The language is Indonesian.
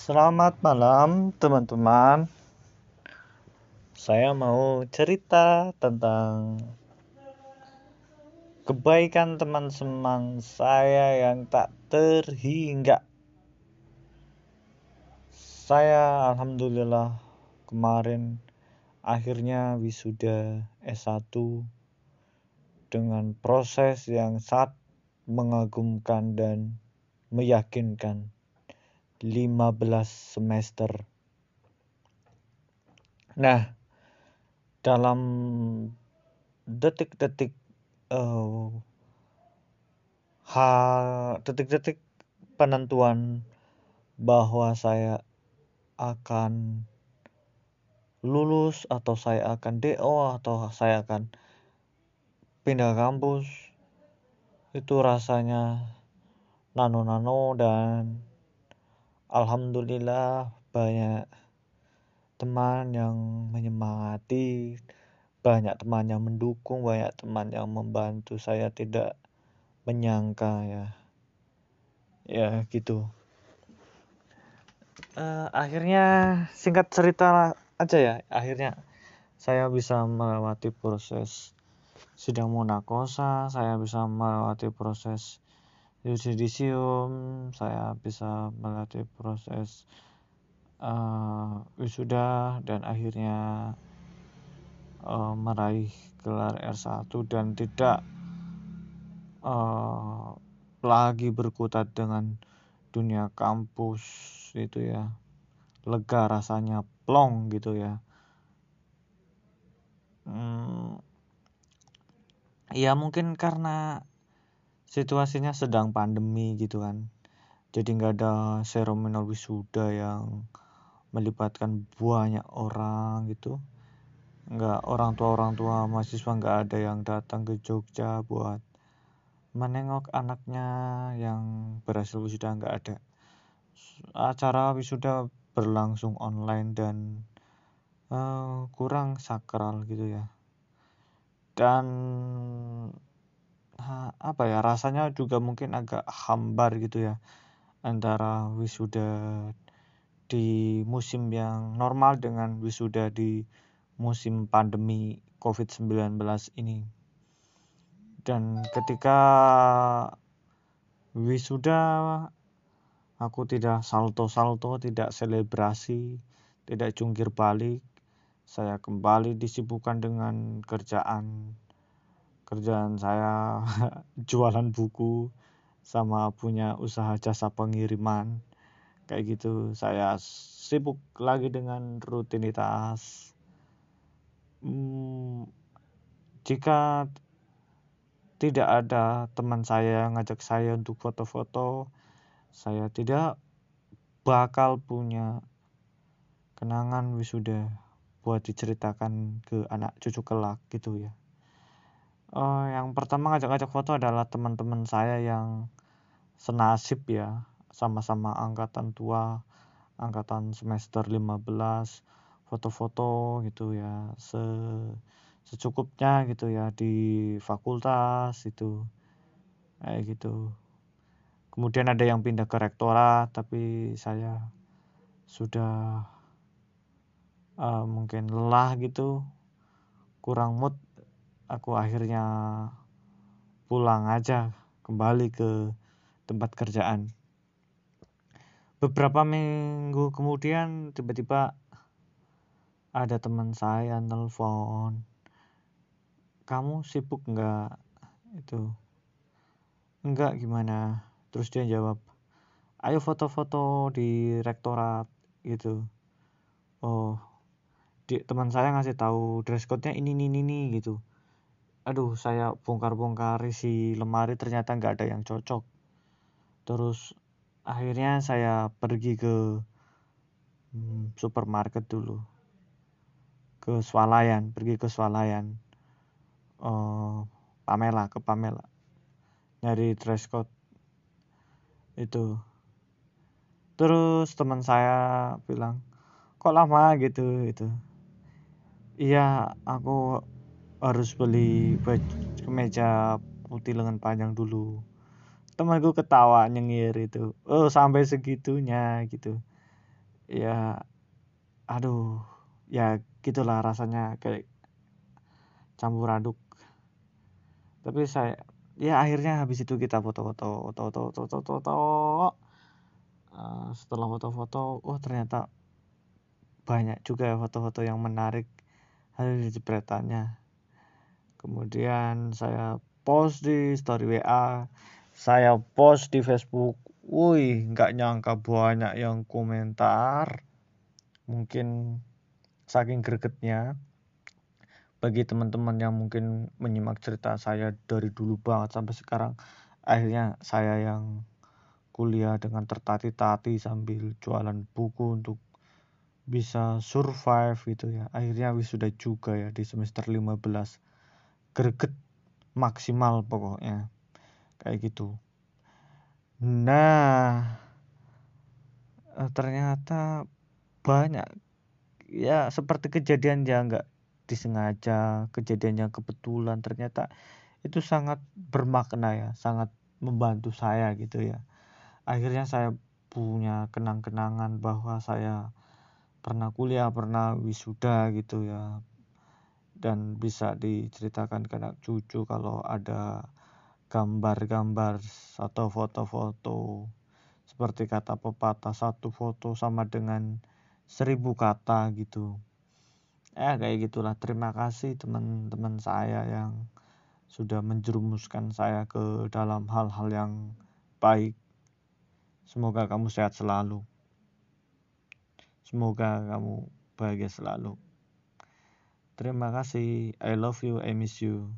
Selamat malam, teman-teman. Saya mau cerita tentang kebaikan teman-teman saya yang tak terhingga. Saya alhamdulillah kemarin akhirnya wisuda S1 dengan proses yang sangat mengagumkan dan meyakinkan 15 semester. Nah, dalam detik-detik uh, detik-detik penentuan bahwa saya akan lulus atau saya akan DO atau saya akan pindah kampus itu rasanya nano-nano dan alhamdulillah banyak teman yang menyemangati banyak teman yang mendukung banyak teman yang membantu. Saya tidak menyangka ya. Ya gitu. Uh, akhirnya singkat cerita aja ya. Akhirnya saya bisa melewati proses sidang munakosa saya bisa melewati proses yudisium saya bisa melewati proses uh, wisuda dan akhirnya uh, meraih gelar R1 dan tidak uh, lagi berkutat dengan dunia kampus itu ya. Lega rasanya plong gitu ya. Hmm, ya mungkin karena situasinya sedang pandemi gitu kan. Jadi nggak ada seremonial wisuda yang melibatkan banyak orang gitu. Nggak orang tua orang tua mahasiswa nggak ada yang datang ke Jogja buat menengok anaknya yang berhasil wisuda nggak ada. Acara wisuda berlangsung online dan uh, kurang sakral gitu ya. Dan apa ya rasanya juga mungkin agak hambar gitu ya antara wisuda di musim yang normal dengan wisuda di musim pandemi COVID-19 ini. Dan ketika wisuda aku tidak salto-salto, tidak selebrasi, tidak jungkir balik, saya kembali disibukkan dengan kerjaan kerjaan saya jualan buku sama punya usaha jasa pengiriman. Kayak gitu saya sibuk lagi dengan rutinitas. Hmm, jika tidak ada teman saya yang ngajak saya untuk foto-foto saya tidak bakal punya kenangan wisuda buat diceritakan ke anak cucu kelak gitu ya uh, yang pertama ngajak-ngajak foto adalah teman-teman saya yang senasib ya. Sama-sama angkatan tua angkatan semester 15 foto-foto gitu ya. Se secukupnya gitu ya di fakultas itu. Kayak gitu. Kemudian ada yang pindah ke rektorat tapi saya sudah uh, mungkin lelah gitu. Kurang mood aku akhirnya pulang aja kembali ke tempat kerjaan. Beberapa minggu kemudian tiba-tiba ada teman saya nelfon kamu sibuk nggak? Itu enggak gimana? Terus dia jawab ayo foto-foto di rektorat gitu. Oh teman saya ngasih tahu dress code-nya ini ini ini gitu aduh saya bongkar-bongkar isi lemari ternyata nggak ada yang cocok. Terus akhirnya saya pergi ke hmm, supermarket dulu. Ke swalayan pergi ke swalayan. Uh, Pamela ke Pamela. Nyari dress code. Itu. Terus teman saya bilang kok lama gitu? Itu. Iya aku harus beli baju kemeja putih lengan panjang dulu. Temanku ketawa nyengir itu. Oh sampai segitunya gitu. Ya aduh. Ya gitulah rasanya kayak campur aduk. Tapi saya ya akhirnya habis itu kita foto-foto foto-foto foto-foto uh, setelah foto-foto oh ternyata banyak juga foto-foto yang menarik. Di jepretannya kemudian saya post di story WA saya post di Facebook wih nggak nyangka banyak yang komentar. Mungkin saking gregetnya bagi teman-teman yang mungkin menyimak cerita saya dari dulu banget sampai sekarang akhirnya saya yang kuliah dengan tertati-tati sambil jualan buku untuk bisa survive gitu ya. Akhirnya wisuda juga ya di semester 15 greget maksimal pokoknya. Kayak gitu. Nah eh, ternyata banyak ya seperti kejadian yang nggak disengaja kejadian yang kebetulan ternyata itu sangat bermakna ya sangat membantu saya gitu ya. Akhirnya saya punya kenang-kenangan bahwa saya pernah kuliah pernah wisuda gitu ya dan bisa diceritakan ke anak cucu kalau ada gambar-gambar atau foto-foto seperti kata pepatah satu foto sama dengan seribu kata gitu. Eh kayak gitulah. Terima kasih teman-teman saya yang sudah menjerumuskan saya ke dalam hal-hal yang baik. Semoga kamu sehat selalu. Semoga kamu bahagia selalu. Terima kasih. I love you. I miss you.